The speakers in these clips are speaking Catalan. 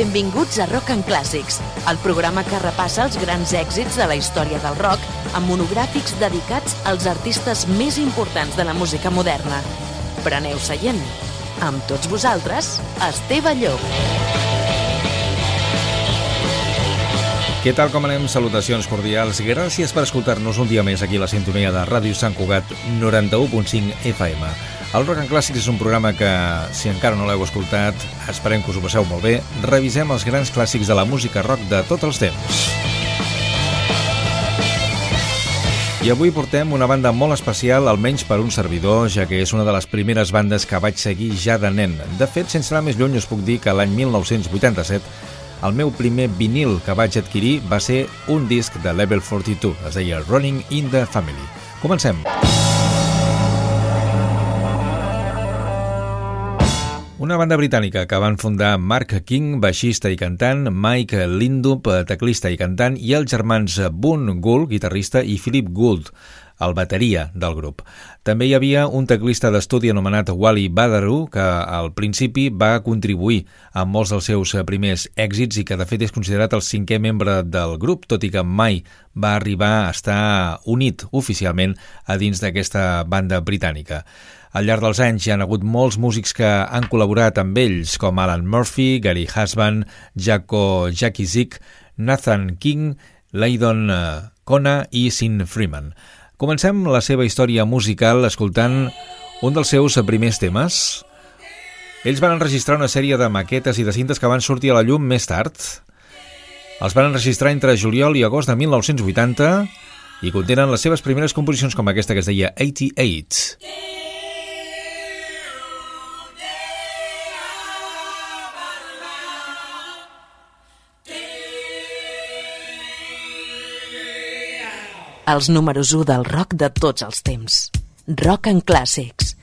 Benvinguts a Rock and Clàssics, el programa que repassa els grans èxits de la història del rock amb monogràfics dedicats als artistes més importants de la música moderna. Preneu seient. Amb tots vosaltres, Esteve Llop. Què tal com anem? Salutacions cordials. Gràcies per escoltar-nos un dia més aquí a la sintonia de Ràdio Sant Cugat 91.5 FM. El Rock and Clàssics és un programa que, si encara no l'heu escoltat, esperem que us ho passeu molt bé, revisem els grans clàssics de la música rock de tots els temps. I avui portem una banda molt especial, almenys per un servidor, ja que és una de les primeres bandes que vaig seguir ja de nen. De fet, sense anar més lluny, us puc dir que l'any 1987 el meu primer vinil que vaig adquirir va ser un disc de Level 42, es deia Running in the Family. Comencem! Comencem! Una banda britànica que van fundar Mark King, baixista i cantant, Mike Lindup, teclista i cantant, i els germans Boone Gould, guitarrista, i Philip Gould, el bateria del grup. També hi havia un teclista d'estudi anomenat Wally Badaru, que al principi va contribuir a molts dels seus primers èxits i que de fet és considerat el cinquè membre del grup, tot i que mai va arribar a estar unit oficialment a dins d'aquesta banda britànica. Al llarg dels anys hi han hagut molts músics que han col·laborat amb ells, com Alan Murphy, Gary Husband, Jaco Jackie Zick, Nathan King, Leydon Kona eh, i Sin Freeman. Comencem la seva història musical escoltant un dels seus primers temes. Ells van enregistrar una sèrie de maquetes i de cintes que van sortir a la llum més tard. Els van enregistrar entre juliol i agost de 1980 i contenen les seves primeres composicions com aquesta que es deia 88. Els números 1 del rock de tots els temps. Rock en clàssics.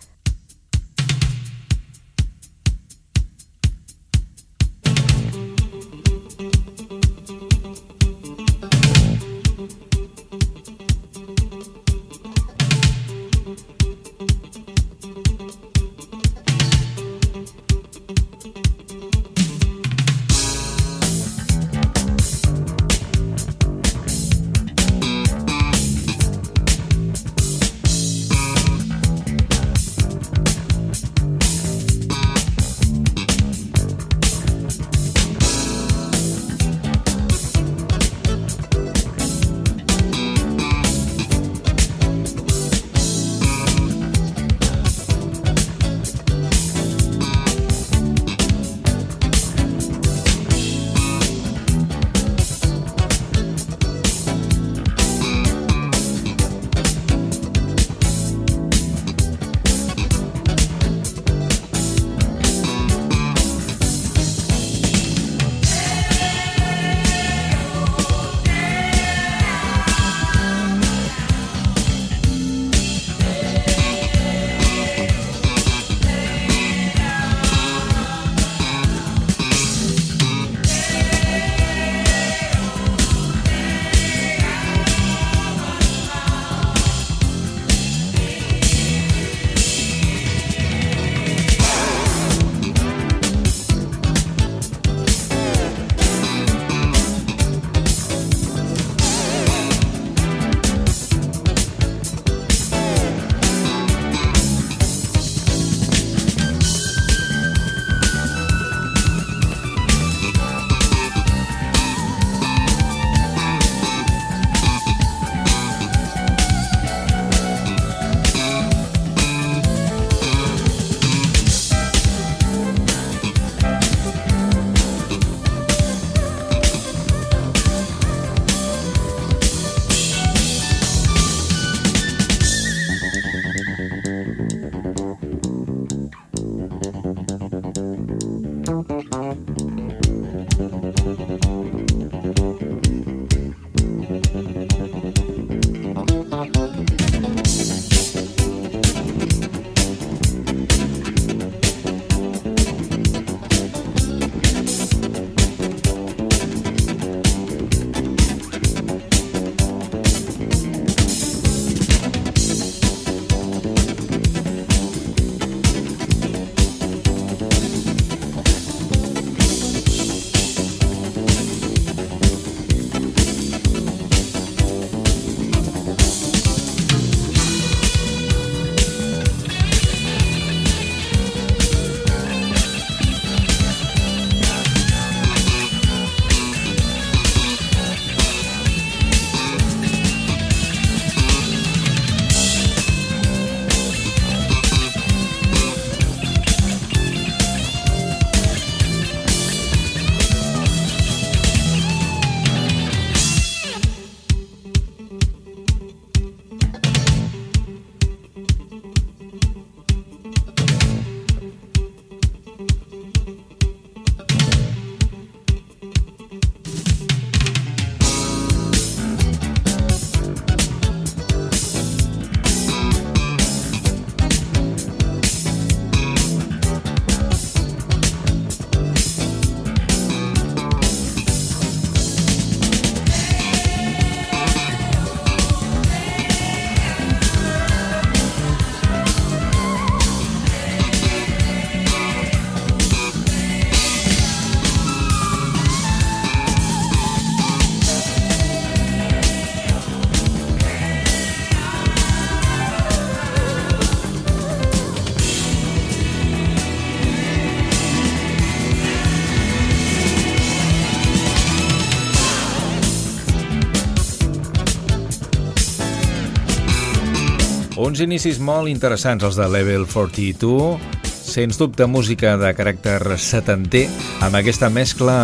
Uns inicis molt interessants, els de Level 42, sens dubte música de caràcter setanter, amb aquesta mescla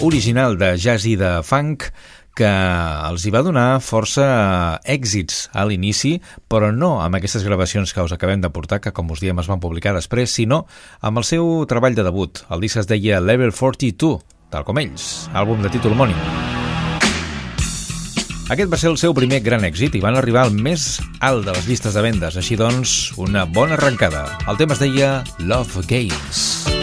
original de jazz i de funk, que els hi va donar força èxits a l'inici, però no amb aquestes gravacions que us acabem de portar, que com us diem es van publicar després, sinó amb el seu treball de debut. El disc es deia Level 42, tal com ells, àlbum de títol homònim. Aquest va ser el seu primer gran èxit i van arribar al més alt de les llistes de vendes, així doncs, una bona arrencada. El tema es deia Love Games.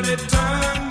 but it turned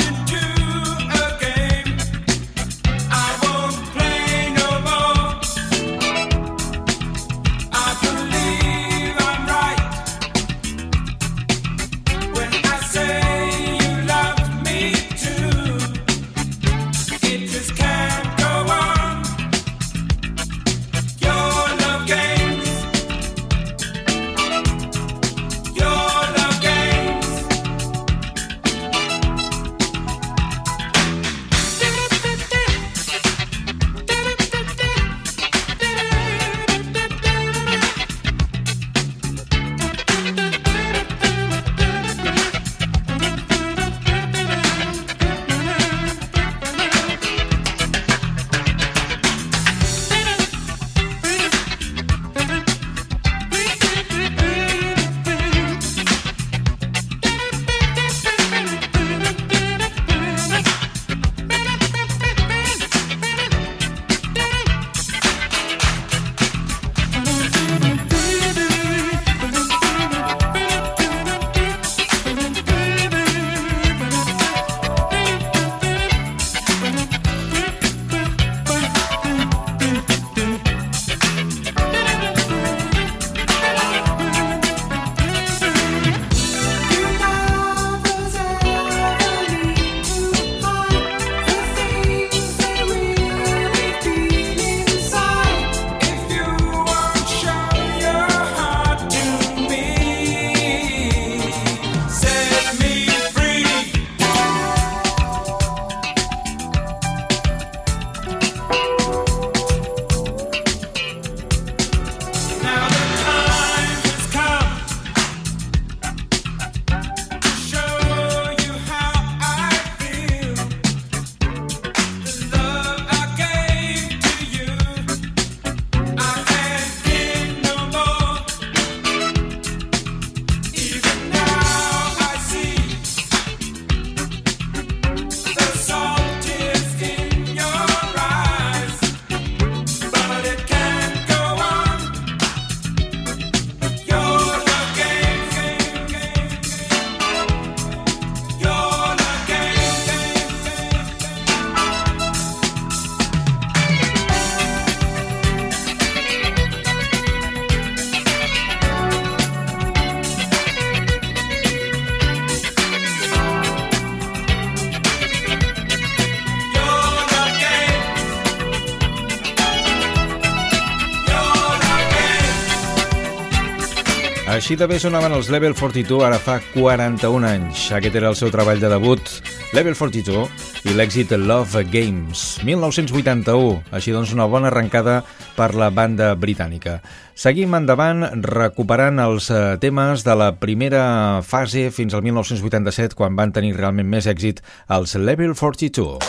Així de bé sonaven els Level 42 ara fa 41 anys. Aquest era el seu treball de debut, Level 42, i l'èxit Love Games, 1981. Així doncs una bona arrencada per la banda britànica. Seguim endavant recuperant els eh, temes de la primera fase fins al 1987 quan van tenir realment més èxit els Level 42.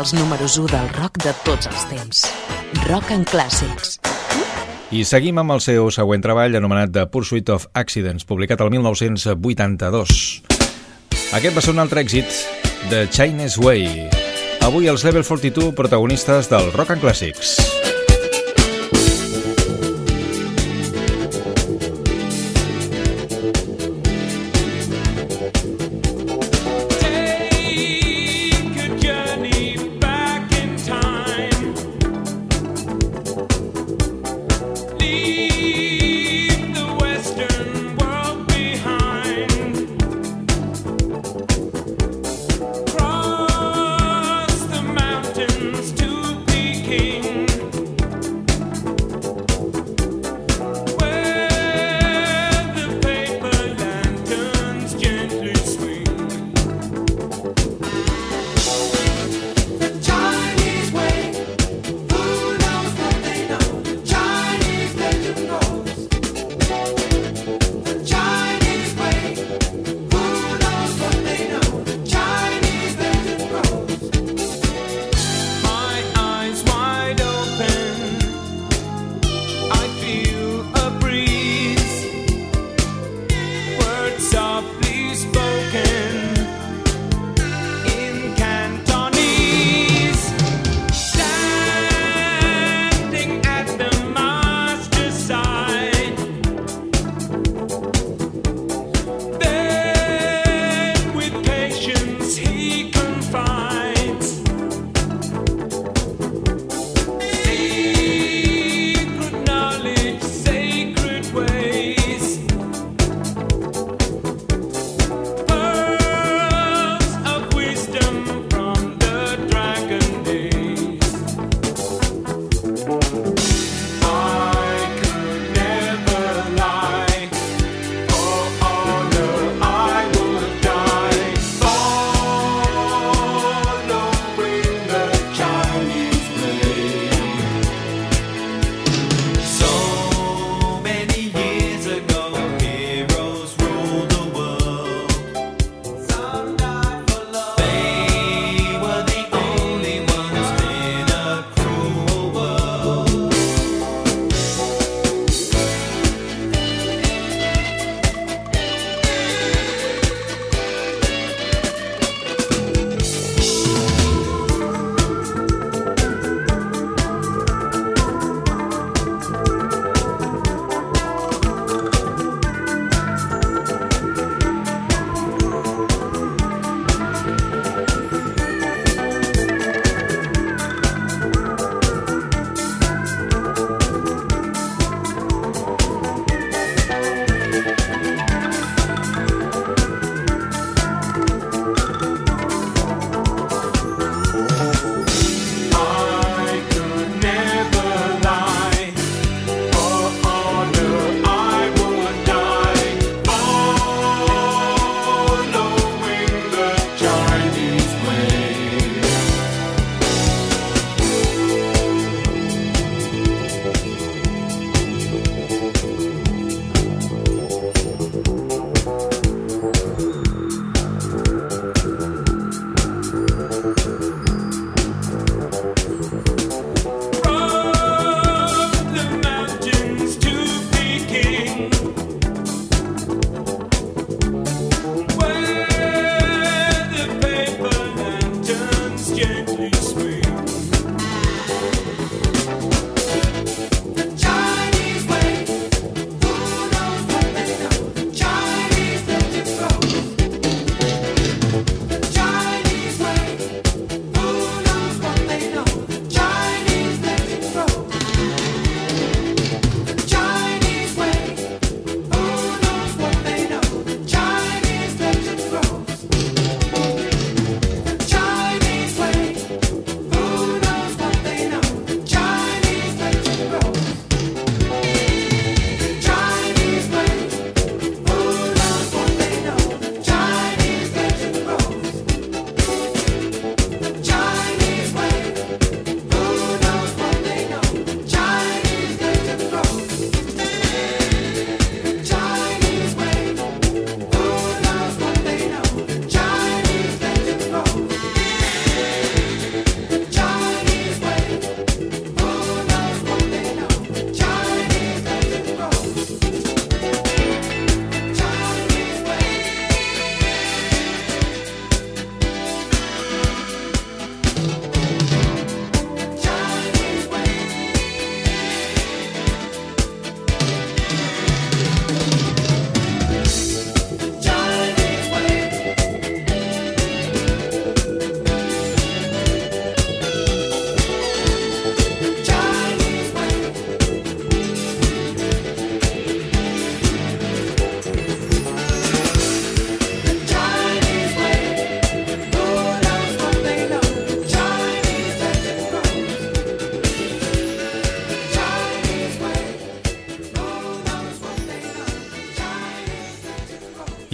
Els números 1 del rock de tots els temps. Rock and Clàssics. I seguim amb el seu següent treball anomenat The Pursuit of Accidents, publicat el 1982. Aquest va ser un altre èxit de Chinese Way. Avui els Level 42 protagonistes del Rock and Classics.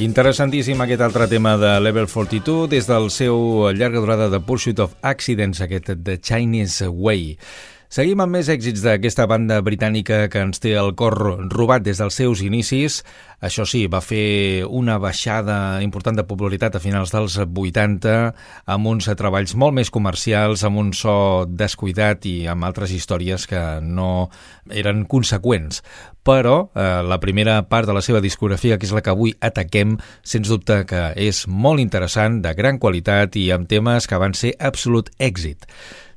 Interessantíssim aquest altre tema de Level 42 des del seu llarga durada de Pursuit of Accidents, aquest The Chinese Way. Seguim amb més èxits d'aquesta banda britànica que ens té el cor robat des dels seus inicis. Això sí, va fer una baixada important de popularitat a finals dels 80 amb uns treballs molt més comercials, amb un so descuidat i amb altres històries que no eren conseqüents. Però eh, la primera part de la seva discografia, que és la que avui ataquem, sens dubte que és molt interessant, de gran qualitat i amb temes que van ser absolut èxit.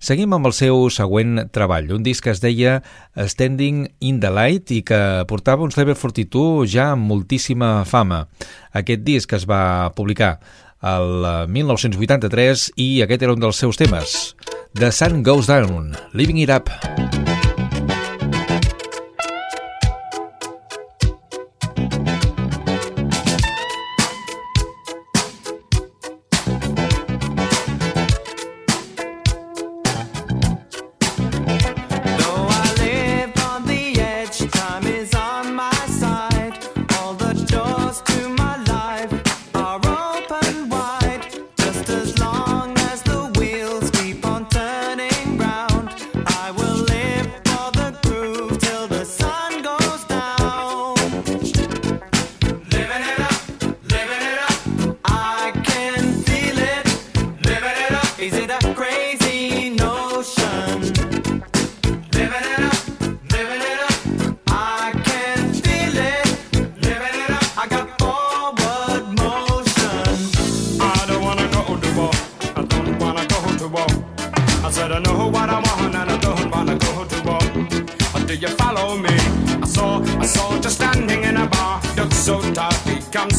Seguim amb el seu següent treball, un disc que es deia Standing in the Light i que portava uns Level 42 ja amb moltíssima fama. Aquest disc es va publicar el 1983 i aquest era un dels seus temes. The Sun Goes Down, Living It Up. Is it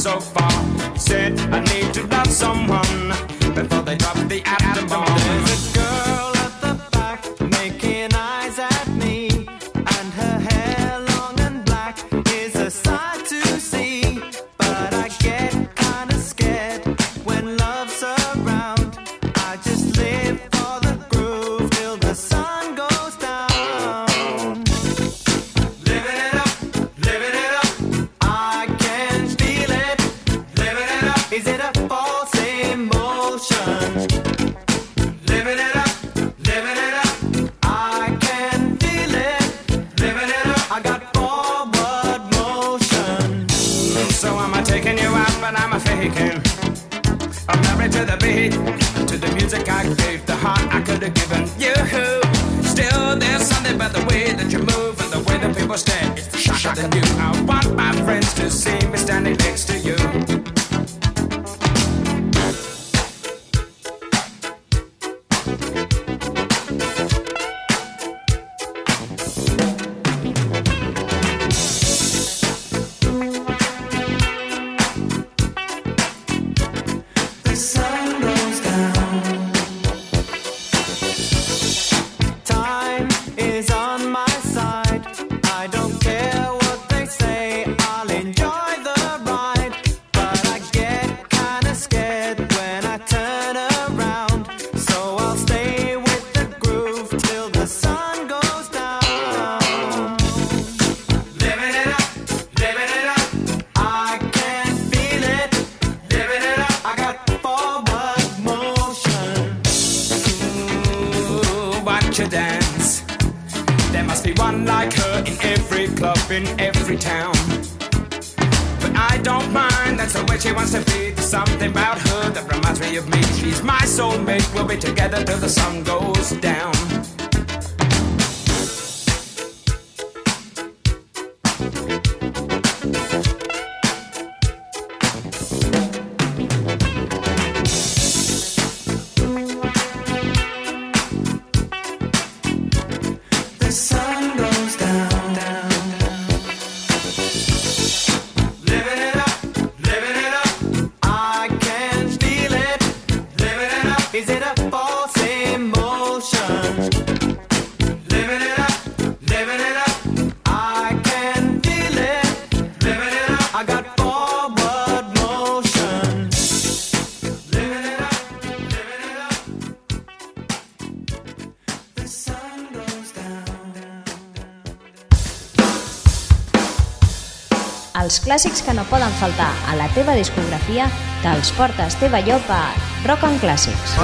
so far. in every town. But I don't mind, that's the way she wants to be. There's something about her that reminds me of me. She's my soulmate, we'll be together till the sun goes clàssics que no poden faltar a la teva discografia te'ls porta Esteve Llop a Rock and Clàssics.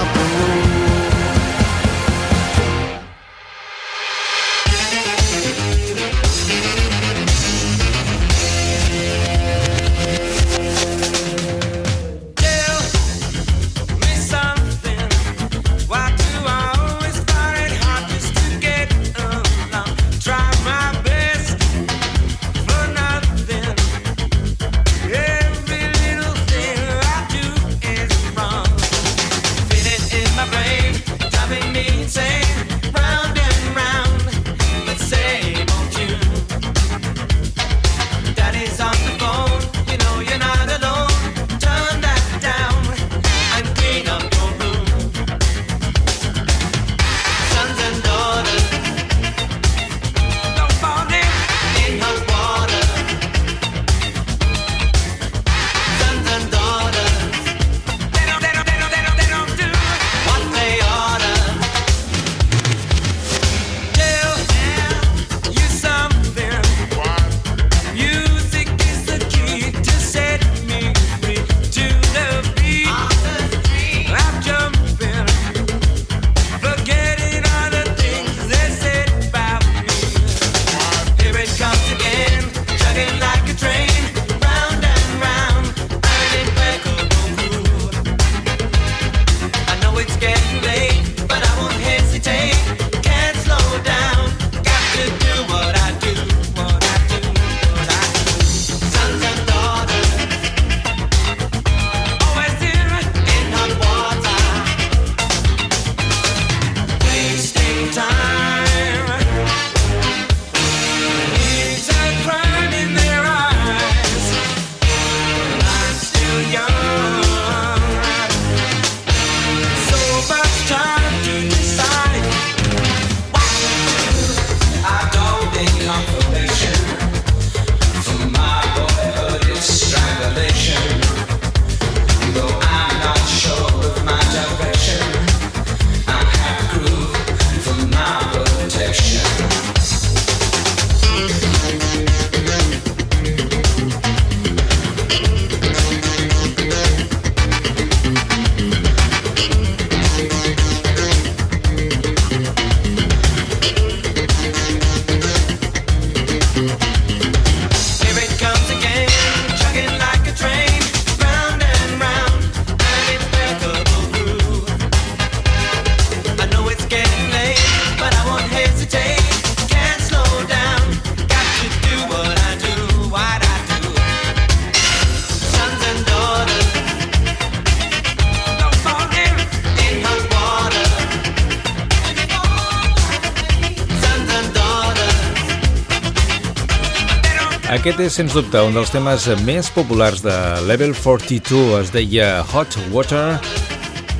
Aquest és, sens dubte, un dels temes més populars de Level 42. Es deia Hot Water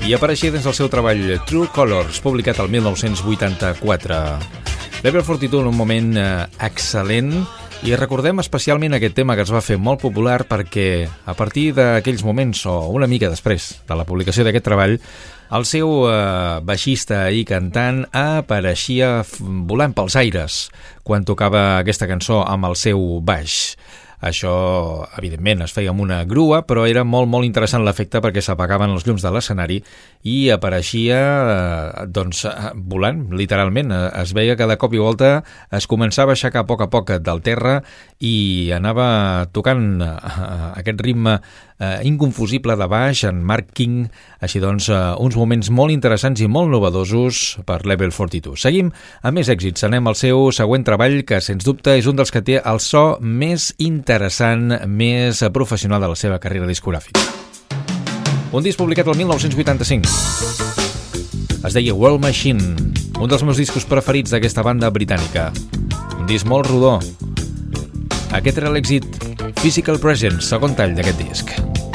i apareixia dins del seu treball True Colors, publicat el 1984. Level 42 en un moment eh, excel·lent i recordem especialment aquest tema que es va fer molt popular perquè a partir d'aquells moments o una mica després de la publicació d'aquest treball el seu eh, baixista i cantant apareixia volant pels aires quan tocava aquesta cançó amb el seu baix. Això, evidentment, es feia amb una grua, però era molt, molt interessant l'efecte perquè s'apagaven els llums de l'escenari i apareixia, eh, doncs, eh, volant, literalment. Es veia que de cop i volta es començava a aixecar a poc a poc del terra i anava tocant aquest ritme eh, inconfusible de baix, en Mark King, així doncs, eh, uns moments molt interessants i molt novedosos per Level 42. Seguim amb més èxits, anem al seu següent treball, que sens dubte és un dels que té el so més interessant, més professional de la seva carrera discogràfica. Un disc publicat el 1985. Es deia World Machine, un dels meus discos preferits d'aquesta banda britànica. Un disc molt rodó. Aquest era l'èxit Physical Presence, segon tall d'aquest disc.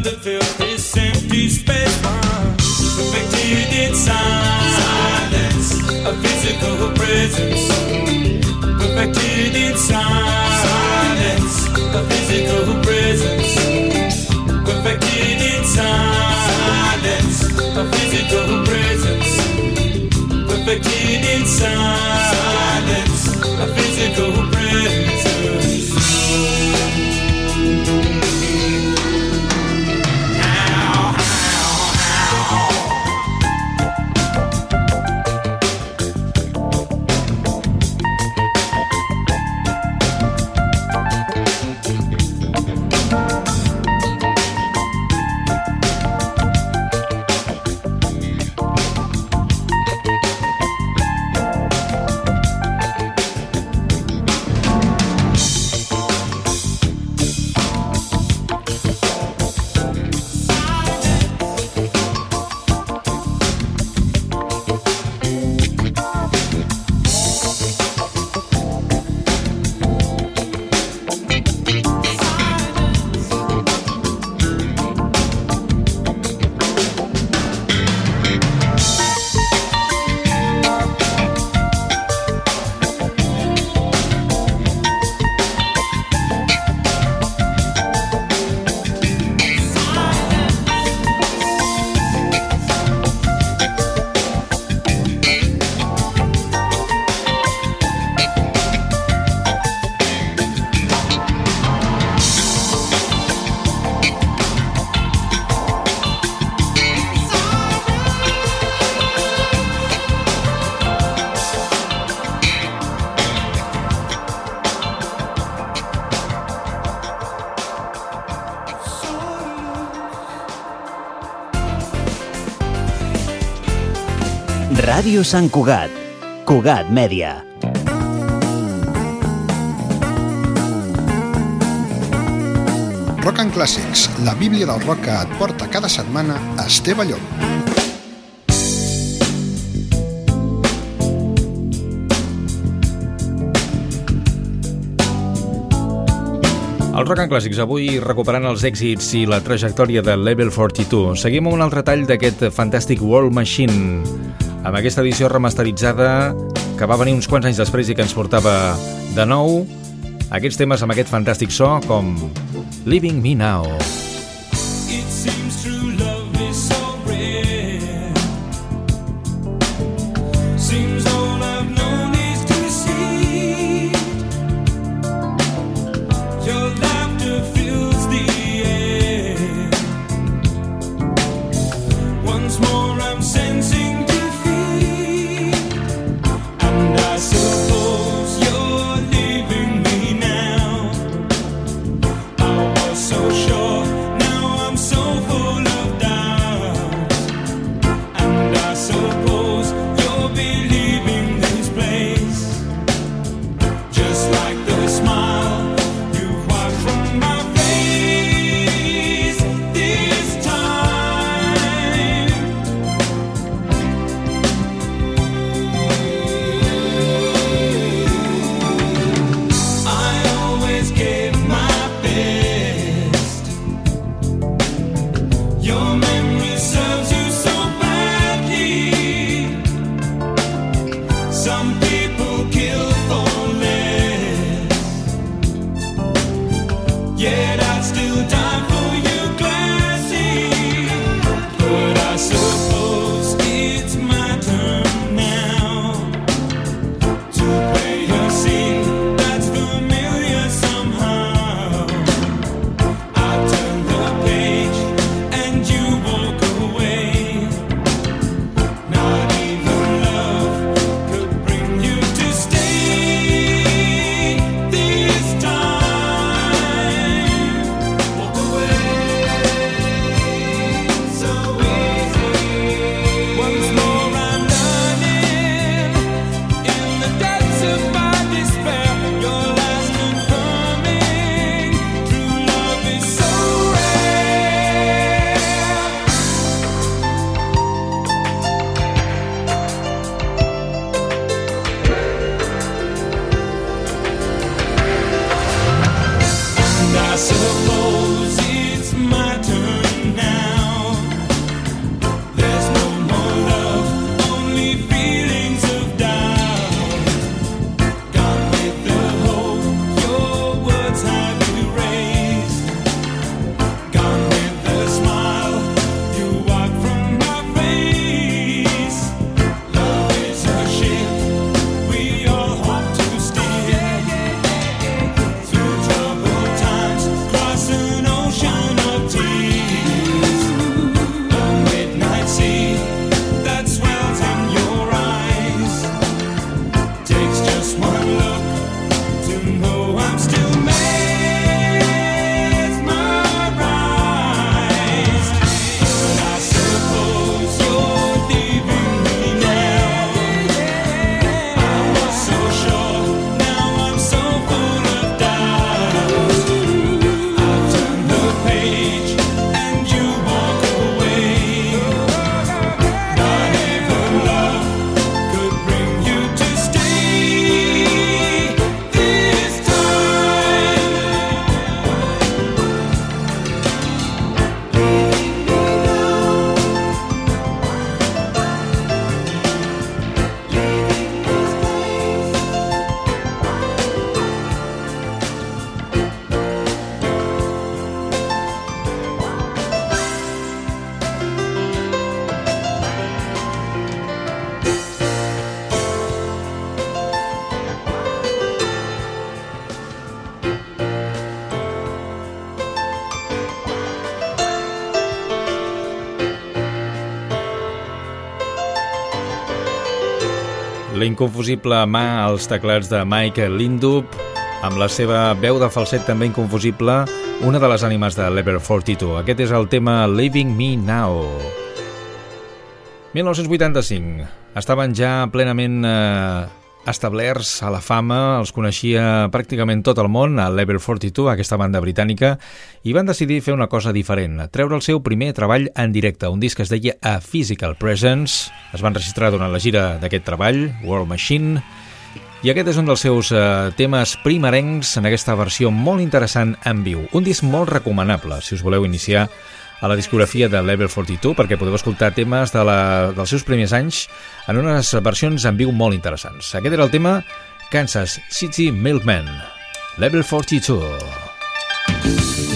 The fill this empty space. Perfected in silence, a physical presence. Perfected in silence, a physical presence. Perfected in silence, a physical presence. Perfected in silence. Ràdio Sant Cugat. Cugat Mèdia. Rock and Classics, la bíblia del rock que et porta cada setmana a Esteve Llop. Al Rock and Clàssics, avui recuperant els èxits i la trajectòria de Level 42. Seguim un altre tall d'aquest fantàstic World Machine amb aquesta edició remasteritzada que va venir uns quants anys després i que ens portava de nou aquests temes amb aquest fantàstic so com Living Me Now. L'inconfusible mà als teclats de Mike Lindup, amb la seva veu de falset també inconfusible, una de les ànimes de Lever 42. Aquest és el tema Living Me Now. 1985. Estaven ja plenament eh, establerts a la fama, els coneixia pràcticament tot el món, a Level 42, aquesta banda britànica, i van decidir fer una cosa diferent, treure el seu primer treball en directe, un disc que es deia A Physical Presence, es van registrar durant la gira d'aquest treball, World Machine, i aquest és un dels seus eh, temes primerencs en aquesta versió molt interessant en viu. Un disc molt recomanable, si us voleu iniciar a la discografia de Level 42 perquè podeu escoltar temes de la, dels seus primers anys en unes versions en viu molt interessants. Aquest era el tema Kansas City Milkman, Level 42.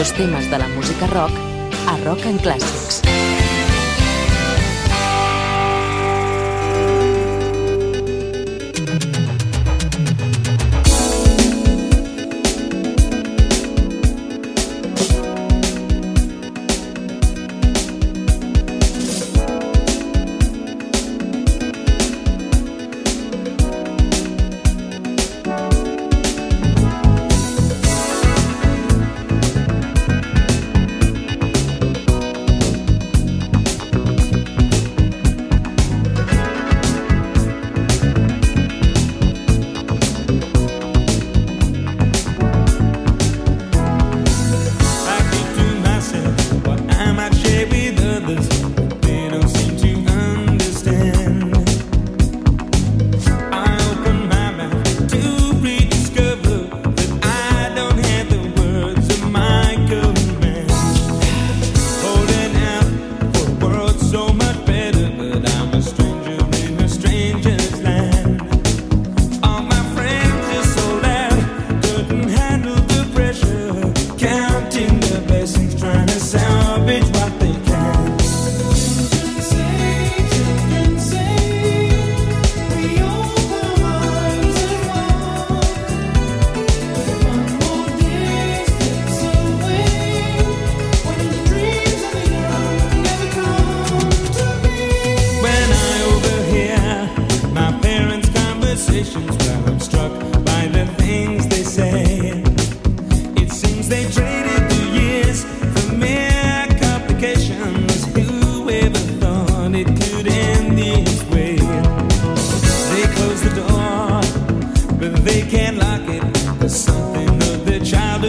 Millors temes de la música rock a Rock and Clàssics. pocket. There's something of the child.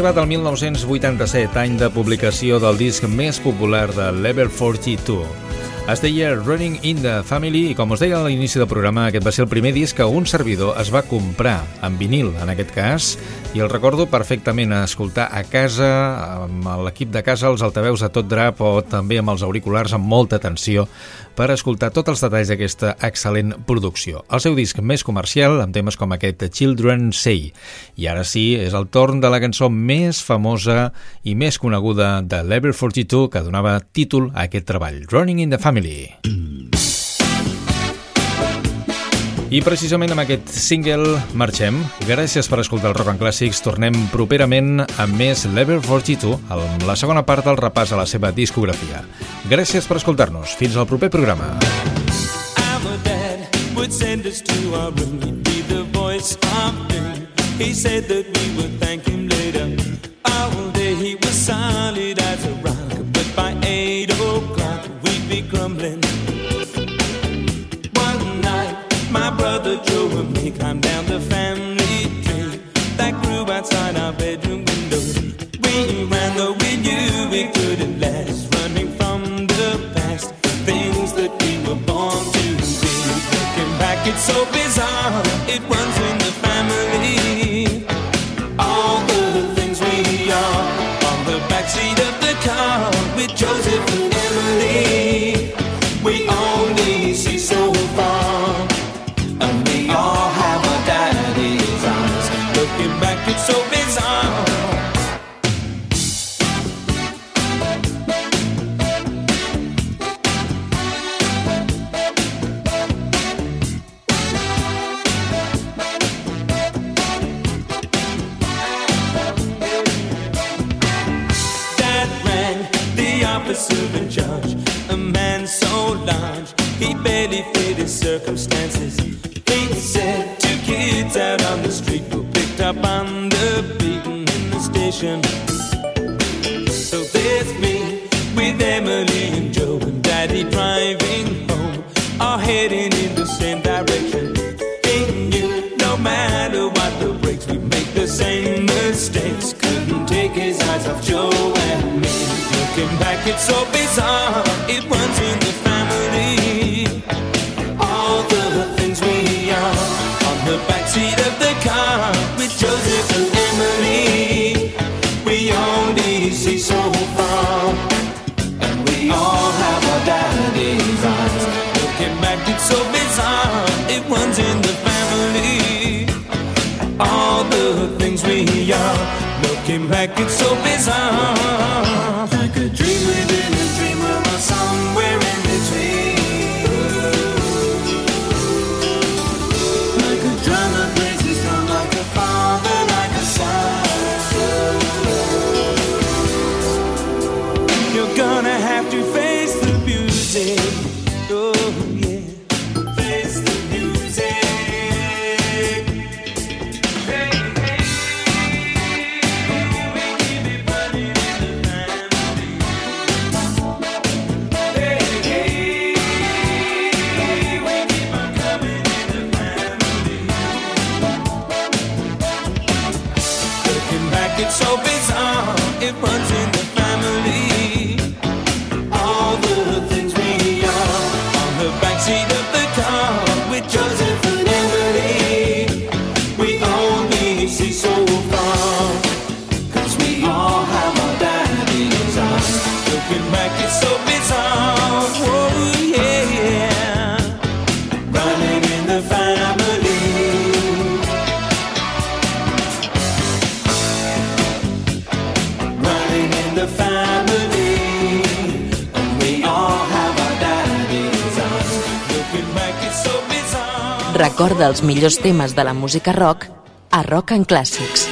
Arribat al 1987, any de publicació del disc més popular de Level 42. Es deia Running in the Family i com us deia a l'inici del programa, aquest va ser el primer disc que un servidor es va comprar, en vinil en aquest cas, i el recordo perfectament a escoltar a casa, amb l'equip de casa, els altaveus a tot drap o també amb els auriculars amb molta atenció per escoltar tots els detalls d'aquesta excel·lent producció. El seu disc més comercial, amb temes com aquest Children Say. I ara sí, és el torn de la cançó més famosa i més coneguda de Level 42 que donava títol a aquest treball, Running in the Family. Family. I precisament amb aquest single marxem. Gràcies per escoltar el Rock and Classics. Tornem properament amb més Level 42, amb la segona part del repàs a la seva discografia. Gràcies per escoltar-nos. Fins al proper programa. He said that we would thank him later. All day he was solid One night, my brother Joe and me climbed down the family tree that grew outside our bedroom window. We ran though we knew we couldn't last, running from the past, the things that we were born to be. Looking back, it's so bizarre. It was millors temes de la música rock a Rock en Clàssics.